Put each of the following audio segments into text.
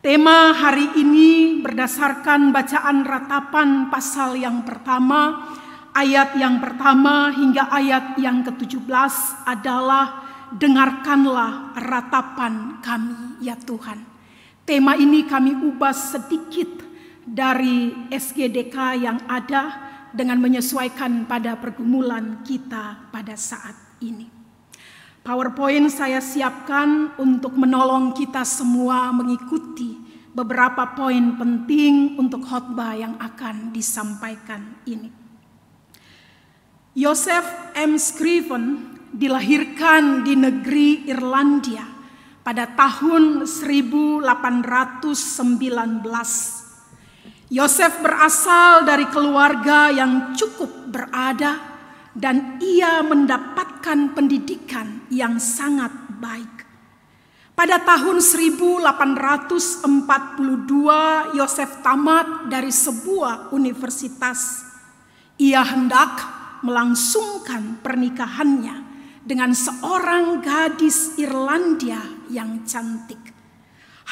Tema hari ini berdasarkan bacaan ratapan pasal yang pertama, ayat yang pertama hingga ayat yang ke-17 adalah dengarkanlah ratapan kami ya Tuhan. Tema ini kami ubah sedikit dari SGDK yang ada dengan menyesuaikan pada pergumulan kita pada saat ini. PowerPoint saya siapkan untuk menolong kita semua mengikuti beberapa poin penting untuk khotbah yang akan disampaikan ini. Joseph M. Scriven dilahirkan di negeri Irlandia pada tahun 1819. Yosef berasal dari keluarga yang cukup berada dan ia mendapatkan pendidikan yang sangat baik. Pada tahun 1842 Yosef tamat dari sebuah universitas. Ia hendak melangsungkan pernikahannya dengan seorang gadis Irlandia yang cantik.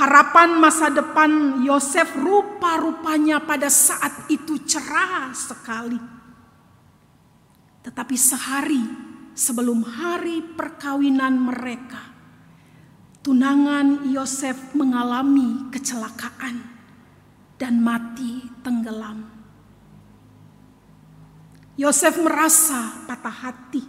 Harapan masa depan Yosef rupa-rupanya pada saat itu cerah sekali tetapi sehari sebelum hari perkawinan mereka, tunangan Yosef mengalami kecelakaan dan mati tenggelam. Yosef merasa patah hati.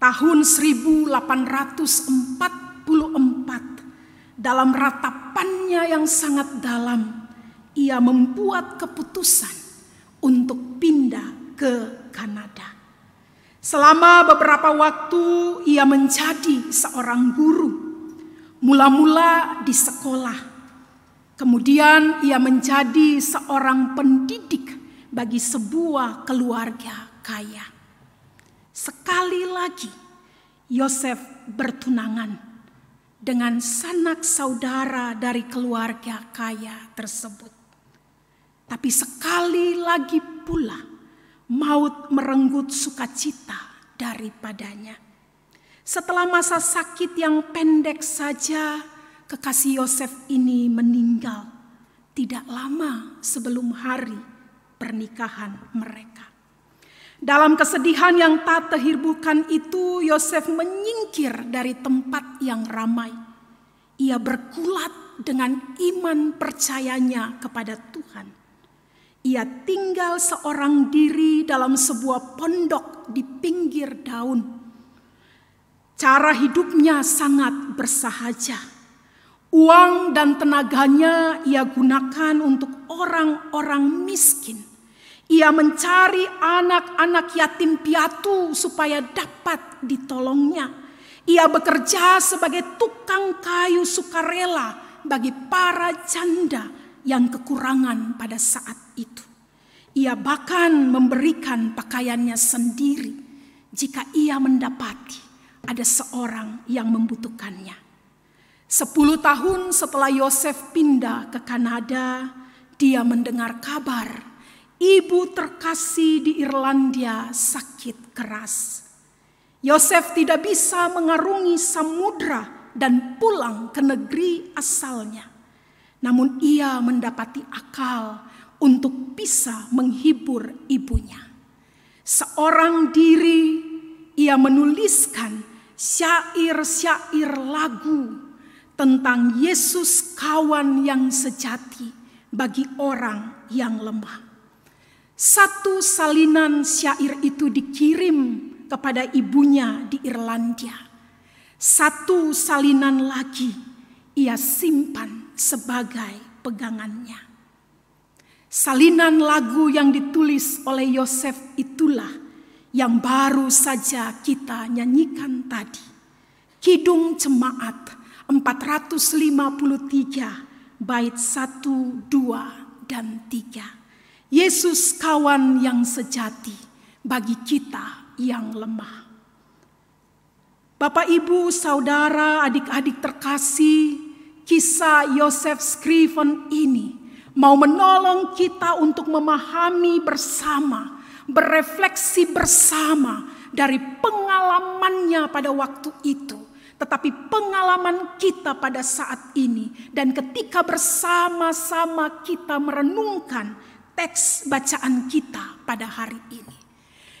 Tahun 1844 dalam ratapannya yang sangat dalam ia membuat keputusan untuk pindah ke Kanada. Selama beberapa waktu ia menjadi seorang guru. Mula-mula di sekolah. Kemudian ia menjadi seorang pendidik bagi sebuah keluarga kaya. Sekali lagi Yosef bertunangan dengan sanak saudara dari keluarga kaya tersebut. Tapi sekali lagi pula maut merenggut sukacita daripadanya. Setelah masa sakit yang pendek saja, kekasih Yosef ini meninggal tidak lama sebelum hari pernikahan mereka. Dalam kesedihan yang tak terhirburkan itu, Yosef menyingkir dari tempat yang ramai. Ia berkulat dengan iman percayanya kepada Tuhan ia tinggal seorang diri dalam sebuah pondok di pinggir daun. Cara hidupnya sangat bersahaja. Uang dan tenaganya ia gunakan untuk orang-orang miskin. Ia mencari anak-anak yatim piatu supaya dapat ditolongnya. Ia bekerja sebagai tukang kayu sukarela bagi para janda yang kekurangan pada saat itu. Ia bahkan memberikan pakaiannya sendiri jika ia mendapati ada seorang yang membutuhkannya. Sepuluh tahun setelah Yosef pindah ke Kanada, dia mendengar kabar ibu terkasih di Irlandia sakit keras. Yosef tidak bisa mengarungi samudra dan pulang ke negeri asalnya. Namun ia mendapati akal untuk bisa menghibur ibunya. Seorang diri ia menuliskan syair-syair lagu tentang Yesus kawan yang sejati bagi orang yang lemah. Satu salinan syair itu dikirim kepada ibunya di Irlandia. Satu salinan lagi ia simpan sebagai pegangannya. Salinan lagu yang ditulis oleh Yosef itulah yang baru saja kita nyanyikan tadi. Kidung Jemaat 453 bait 1, 2, dan 3. Yesus kawan yang sejati bagi kita yang lemah. Bapak, ibu, saudara, adik-adik terkasih, Kisah Yosef Scriven ini mau menolong kita untuk memahami bersama, berefleksi bersama dari pengalamannya pada waktu itu tetapi pengalaman kita pada saat ini dan ketika bersama-sama kita merenungkan teks bacaan kita pada hari ini.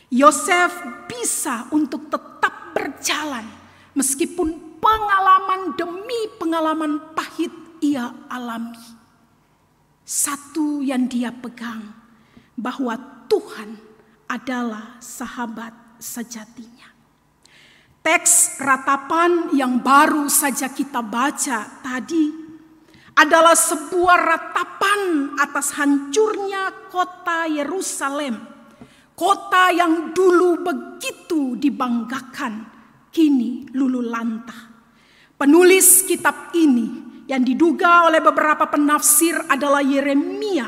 Yosef bisa untuk tetap berjalan meskipun pengalaman demi pengalaman pahit ia alami. Satu yang dia pegang bahwa Tuhan adalah sahabat sejatinya. Teks ratapan yang baru saja kita baca tadi adalah sebuah ratapan atas hancurnya kota Yerusalem. Kota yang dulu begitu dibanggakan, kini lulu lantah. Penulis kitab ini yang diduga oleh beberapa penafsir adalah Yeremia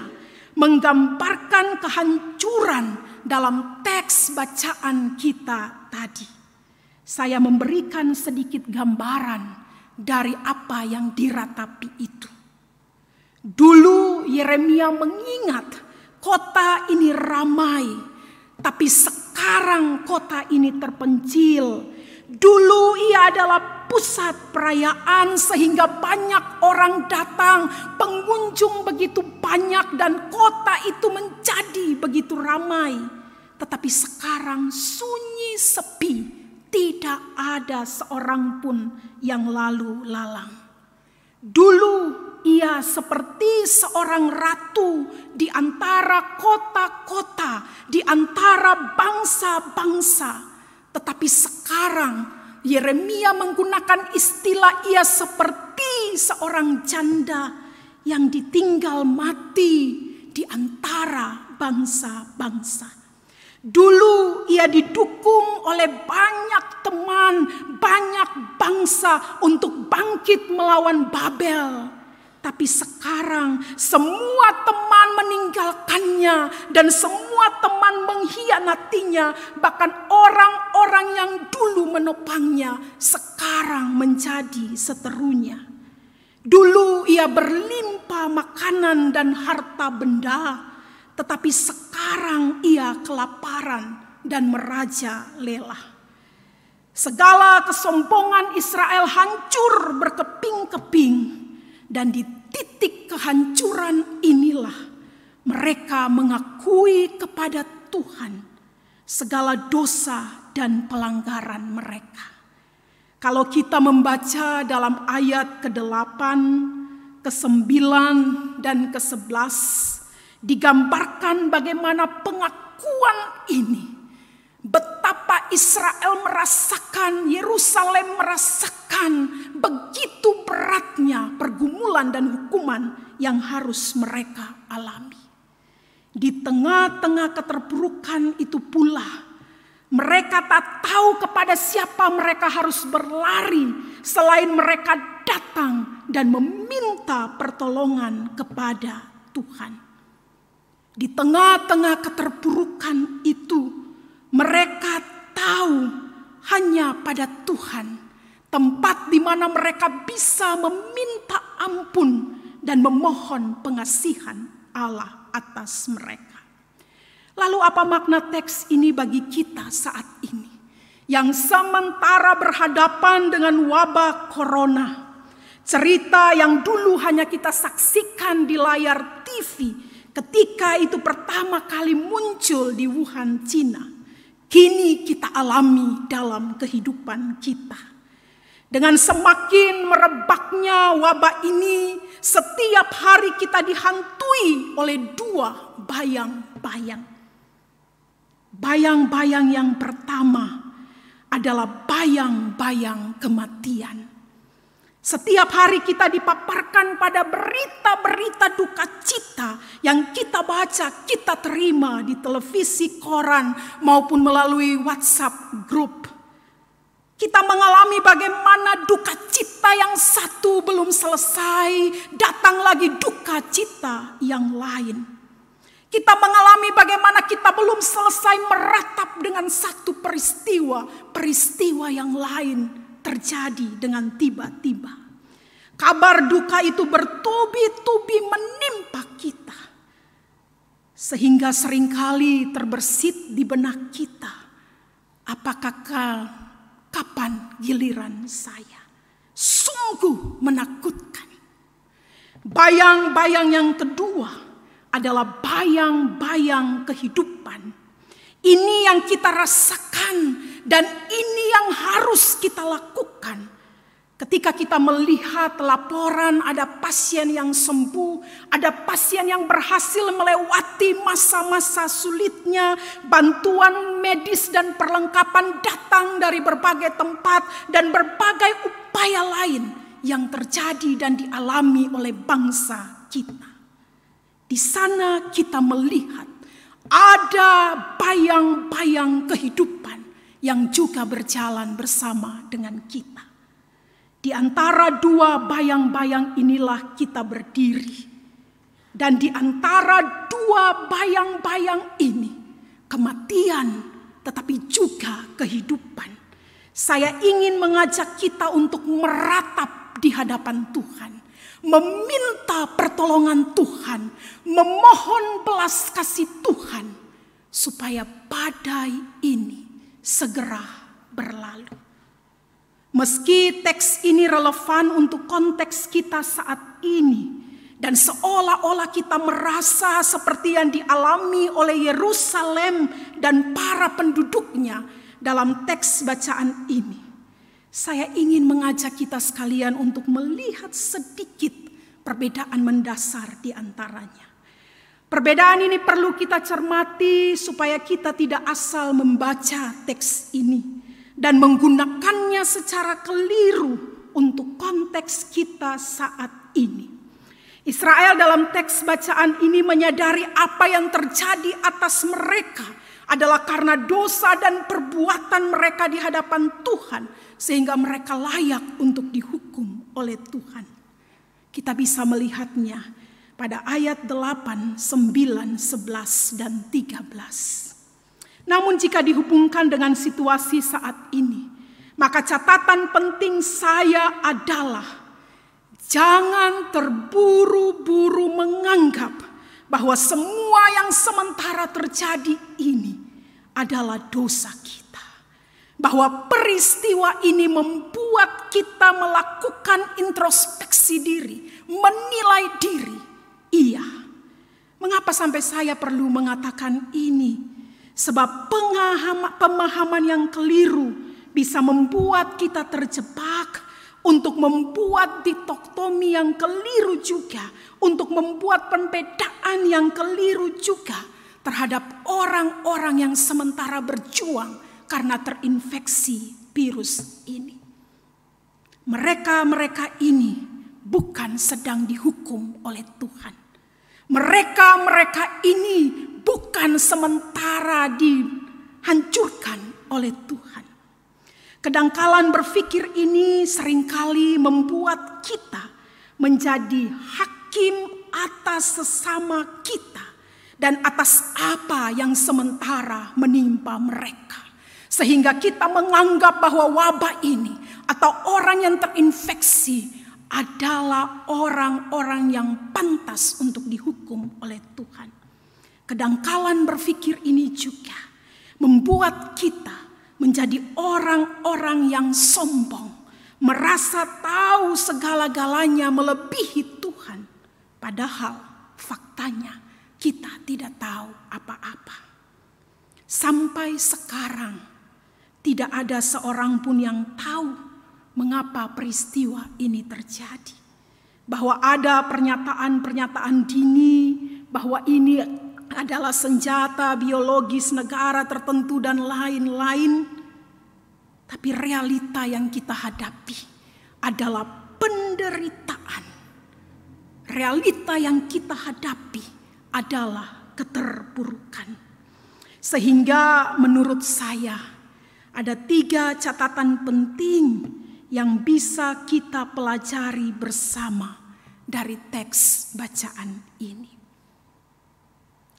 menggambarkan kehancuran dalam teks bacaan kita tadi saya memberikan sedikit gambaran dari apa yang diratapi itu. Dulu Yeremia mengingat kota ini ramai, tapi sekarang kota ini terpencil. Dulu ia adalah pusat perayaan sehingga banyak orang datang, pengunjung begitu banyak dan kota itu menjadi begitu ramai. Tetapi sekarang sunyi sepi tidak ada seorang pun yang lalu lalang. Dulu ia seperti seorang ratu di antara kota-kota, di antara bangsa-bangsa. Tetapi sekarang Yeremia menggunakan istilah ia seperti seorang janda yang ditinggal mati di antara bangsa-bangsa. Dulu ia didukung oleh banyak teman, banyak bangsa untuk bangkit melawan Babel. Tapi sekarang semua teman meninggalkannya dan semua teman mengkhianatinya. Bahkan orang-orang yang dulu menopangnya sekarang menjadi seterunya. Dulu ia berlimpah makanan dan harta benda tetapi sekarang ia kelaparan dan meraja lelah. Segala kesombongan Israel hancur berkeping-keping dan di titik kehancuran inilah mereka mengakui kepada Tuhan segala dosa dan pelanggaran mereka. Kalau kita membaca dalam ayat ke-8, ke-9 dan ke-11 digambarkan bagaimana pengakuan ini. Betapa Israel merasakan, Yerusalem merasakan begitu beratnya pergumulan dan hukuman yang harus mereka alami. Di tengah-tengah keterpurukan itu pula, mereka tak tahu kepada siapa mereka harus berlari selain mereka datang dan meminta pertolongan kepada Tuhan. Di tengah-tengah keterpurukan itu, mereka tahu hanya pada Tuhan tempat di mana mereka bisa meminta ampun dan memohon pengasihan Allah atas mereka. Lalu, apa makna teks ini bagi kita saat ini yang sementara berhadapan dengan wabah corona? Cerita yang dulu hanya kita saksikan di layar TV ketika itu pertama kali muncul di Wuhan, Cina, kini kita alami dalam kehidupan kita. Dengan semakin merebaknya wabah ini, setiap hari kita dihantui oleh dua bayang-bayang. Bayang-bayang yang pertama adalah bayang-bayang kematian. Setiap hari kita dipaparkan pada berita-berita duka cita yang kita baca, kita terima di televisi, koran, maupun melalui WhatsApp grup. Kita mengalami bagaimana duka cita yang satu belum selesai, datang lagi duka cita yang lain. Kita mengalami bagaimana kita belum selesai meratap dengan satu peristiwa, peristiwa yang lain terjadi dengan tiba-tiba. Kabar duka itu bertubi-tubi menimpa kita. Sehingga sering kali terbersit di benak kita. Apakah kapan giliran saya? Sungguh menakutkan. Bayang-bayang yang kedua adalah bayang-bayang kehidupan. Ini yang kita rasakan dan ini yang harus kita lakukan Ketika kita melihat laporan ada pasien yang sembuh, ada pasien yang berhasil melewati masa-masa sulitnya, bantuan medis dan perlengkapan datang dari berbagai tempat dan berbagai upaya lain yang terjadi dan dialami oleh bangsa kita. Di sana kita melihat ada bayang-bayang kehidupan yang juga berjalan bersama dengan kita. Di antara dua bayang-bayang inilah kita berdiri. Dan di antara dua bayang-bayang ini, kematian tetapi juga kehidupan. Saya ingin mengajak kita untuk meratap di hadapan Tuhan, meminta pertolongan Tuhan, memohon belas kasih Tuhan, supaya badai ini segera berlalu. Meski teks ini relevan untuk konteks kita saat ini, dan seolah-olah kita merasa seperti yang dialami oleh Yerusalem dan para penduduknya dalam teks bacaan ini. Saya ingin mengajak kita sekalian untuk melihat sedikit perbedaan mendasar di antaranya. Perbedaan ini perlu kita cermati supaya kita tidak asal membaca teks ini dan menggunakannya secara keliru untuk konteks kita saat ini. Israel dalam teks bacaan ini menyadari apa yang terjadi atas mereka adalah karena dosa dan perbuatan mereka di hadapan Tuhan sehingga mereka layak untuk dihukum oleh Tuhan. Kita bisa melihatnya pada ayat 8, 9, 11 dan 13. Namun jika dihubungkan dengan situasi saat ini, maka catatan penting saya adalah jangan terburu-buru menganggap bahwa semua yang sementara terjadi ini adalah dosa kita. Bahwa peristiwa ini membuat kita melakukan introspeksi diri, menilai diri. Iya, mengapa sampai saya perlu mengatakan ini? Sebab pemahaman yang keliru bisa membuat kita terjebak untuk membuat ditoktomi yang keliru juga, untuk membuat pembedaan yang keliru juga terhadap orang-orang yang sementara berjuang karena terinfeksi virus ini. Mereka-mereka ini bukan sedang dihukum oleh Tuhan. Mereka-mereka ini bukan sementara dihancurkan oleh Tuhan. Kedangkalan berpikir ini sering kali membuat kita menjadi hakim atas sesama kita dan atas apa yang sementara menimpa mereka. Sehingga kita menganggap bahwa wabah ini atau orang yang terinfeksi adalah orang-orang yang pantas untuk dihukum oleh Tuhan. Kedangkalan berpikir ini juga membuat kita menjadi orang-orang yang sombong, merasa tahu segala-galanya melebihi Tuhan, padahal faktanya kita tidak tahu apa-apa. Sampai sekarang, tidak ada seorang pun yang tahu mengapa peristiwa ini terjadi. Bahwa ada pernyataan-pernyataan dini bahwa ini adalah senjata biologis negara tertentu dan lain-lain. Tapi realita yang kita hadapi adalah penderitaan. Realita yang kita hadapi adalah keterpurukan. Sehingga menurut saya ada tiga catatan penting yang bisa kita pelajari bersama dari teks bacaan ini.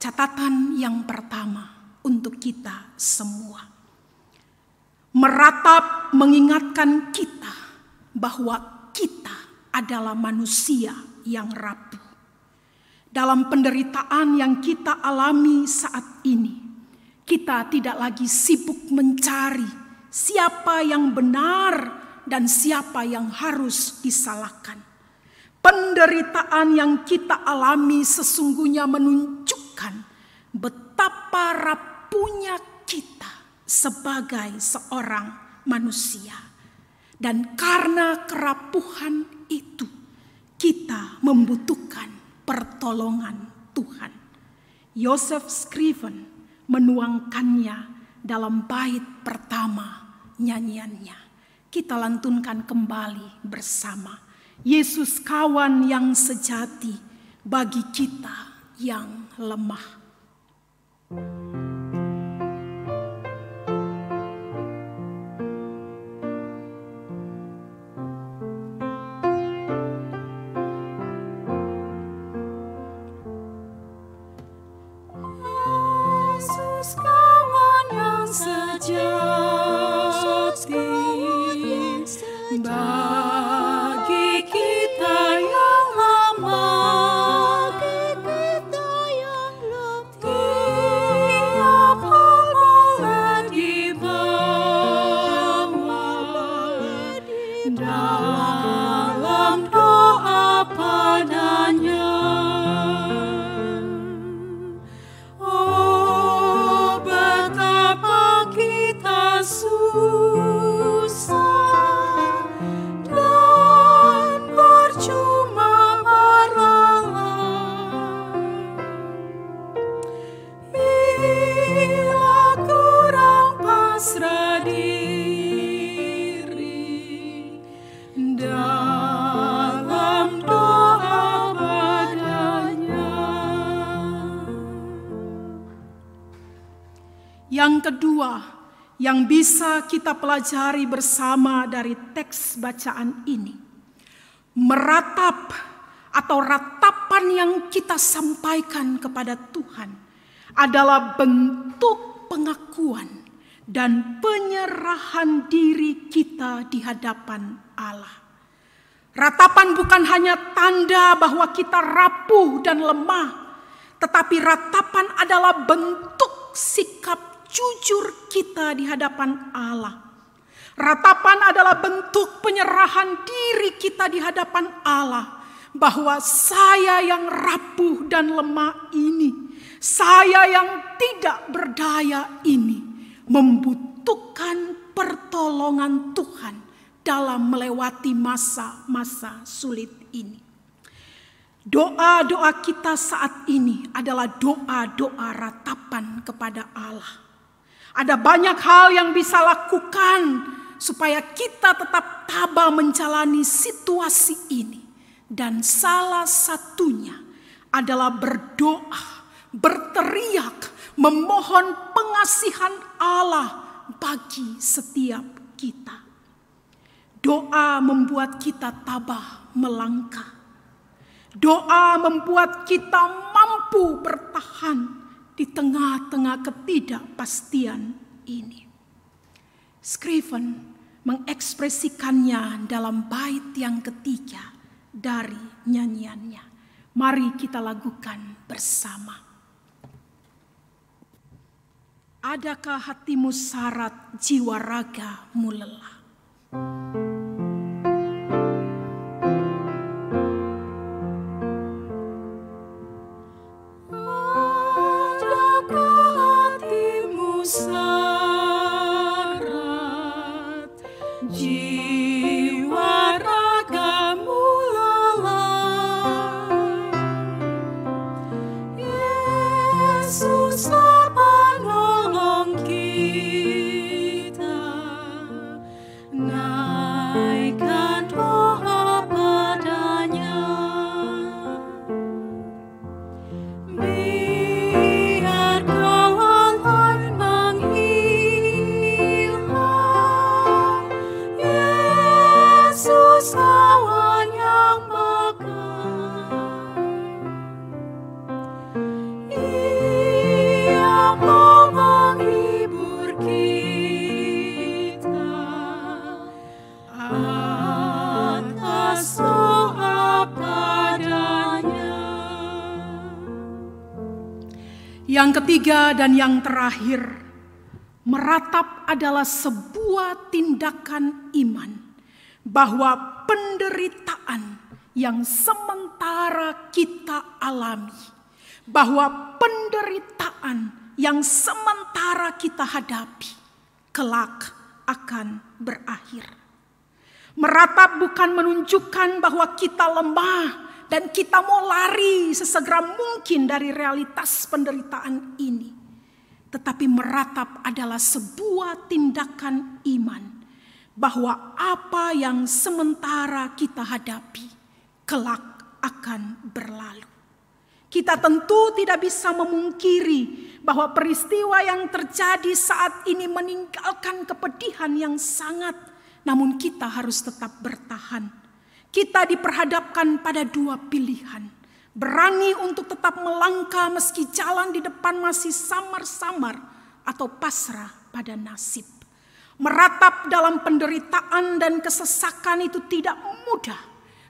Catatan yang pertama untuk kita semua. Meratap mengingatkan kita bahwa kita adalah manusia yang rapuh. Dalam penderitaan yang kita alami saat ini, kita tidak lagi sibuk mencari siapa yang benar dan siapa yang harus disalahkan. Penderitaan yang kita alami sesungguhnya menunjukkan betapa rapuhnya kita sebagai seorang manusia. Dan karena kerapuhan itu, kita membutuhkan pertolongan Tuhan. Yosef Scriven menuangkannya dalam bait pertama nyanyiannya. Kita lantunkan kembali bersama. Yesus kawan yang sejati bagi kita yang lemah. Yang bisa kita pelajari bersama dari teks bacaan ini. Meratap atau ratapan yang kita sampaikan kepada Tuhan adalah bentuk pengakuan dan penyerahan diri kita di hadapan Allah. Ratapan bukan hanya tanda bahwa kita rapuh dan lemah, tetapi ratapan adalah bentuk sikap jujur kita di hadapan Allah. Ratapan adalah bentuk penyerahan diri kita di hadapan Allah, bahwa saya yang rapuh dan lemah ini, saya yang tidak berdaya ini, membutuhkan pertolongan Tuhan dalam melewati masa-masa sulit ini. Doa-doa kita saat ini adalah doa-doa ratapan kepada Allah. Ada banyak hal yang bisa lakukan supaya kita tetap tabah menjalani situasi ini. Dan salah satunya adalah berdoa, berteriak, memohon pengasihan Allah bagi setiap kita. Doa membuat kita tabah melangkah. Doa membuat kita mampu bertahan di tengah-tengah ketidakpastian ini. Scriven mengekspresikannya dalam bait yang ketiga dari nyanyiannya. Mari kita lakukan bersama. Adakah hatimu syarat jiwa raga lelah? you. Ketiga dan yang terakhir, meratap adalah sebuah tindakan iman bahwa penderitaan yang sementara kita alami, bahwa penderitaan yang sementara kita hadapi, kelak akan berakhir. Meratap bukan menunjukkan bahwa kita lemah dan kita mau lari sesegera mungkin dari realitas penderitaan ini. Tetapi meratap adalah sebuah tindakan iman bahwa apa yang sementara kita hadapi kelak akan berlalu. Kita tentu tidak bisa memungkiri bahwa peristiwa yang terjadi saat ini meninggalkan kepedihan yang sangat, namun kita harus tetap bertahan. Kita diperhadapkan pada dua pilihan: berani untuk tetap melangkah meski jalan di depan masih samar-samar, atau pasrah pada nasib. Meratap dalam penderitaan dan kesesakan itu tidak mudah.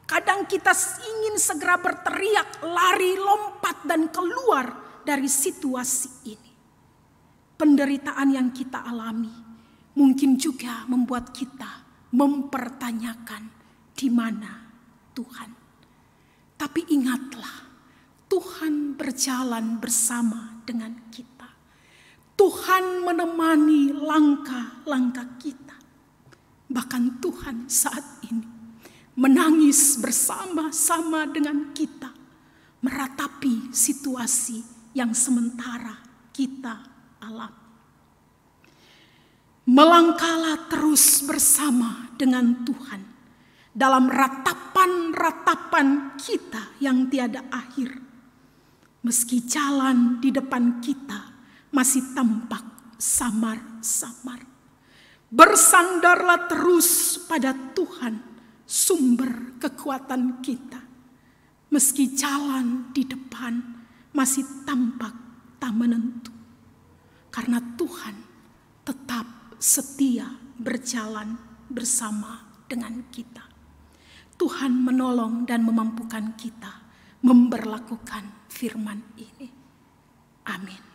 Kadang kita ingin segera berteriak, lari, lompat, dan keluar dari situasi ini. Penderitaan yang kita alami mungkin juga membuat kita mempertanyakan di mana Tuhan. Tapi ingatlah, Tuhan berjalan bersama dengan kita. Tuhan menemani langkah-langkah kita. Bahkan Tuhan saat ini menangis bersama-sama dengan kita, meratapi situasi yang sementara kita alami. Melangkahlah terus bersama dengan Tuhan dalam ratapan-ratapan kita yang tiada akhir. Meski jalan di depan kita masih tampak samar-samar. Bersandarlah terus pada Tuhan, sumber kekuatan kita. Meski jalan di depan masih tampak tak menentu. Karena Tuhan tetap setia berjalan bersama dengan kita. Tuhan menolong dan memampukan kita memberlakukan firman ini. Amin.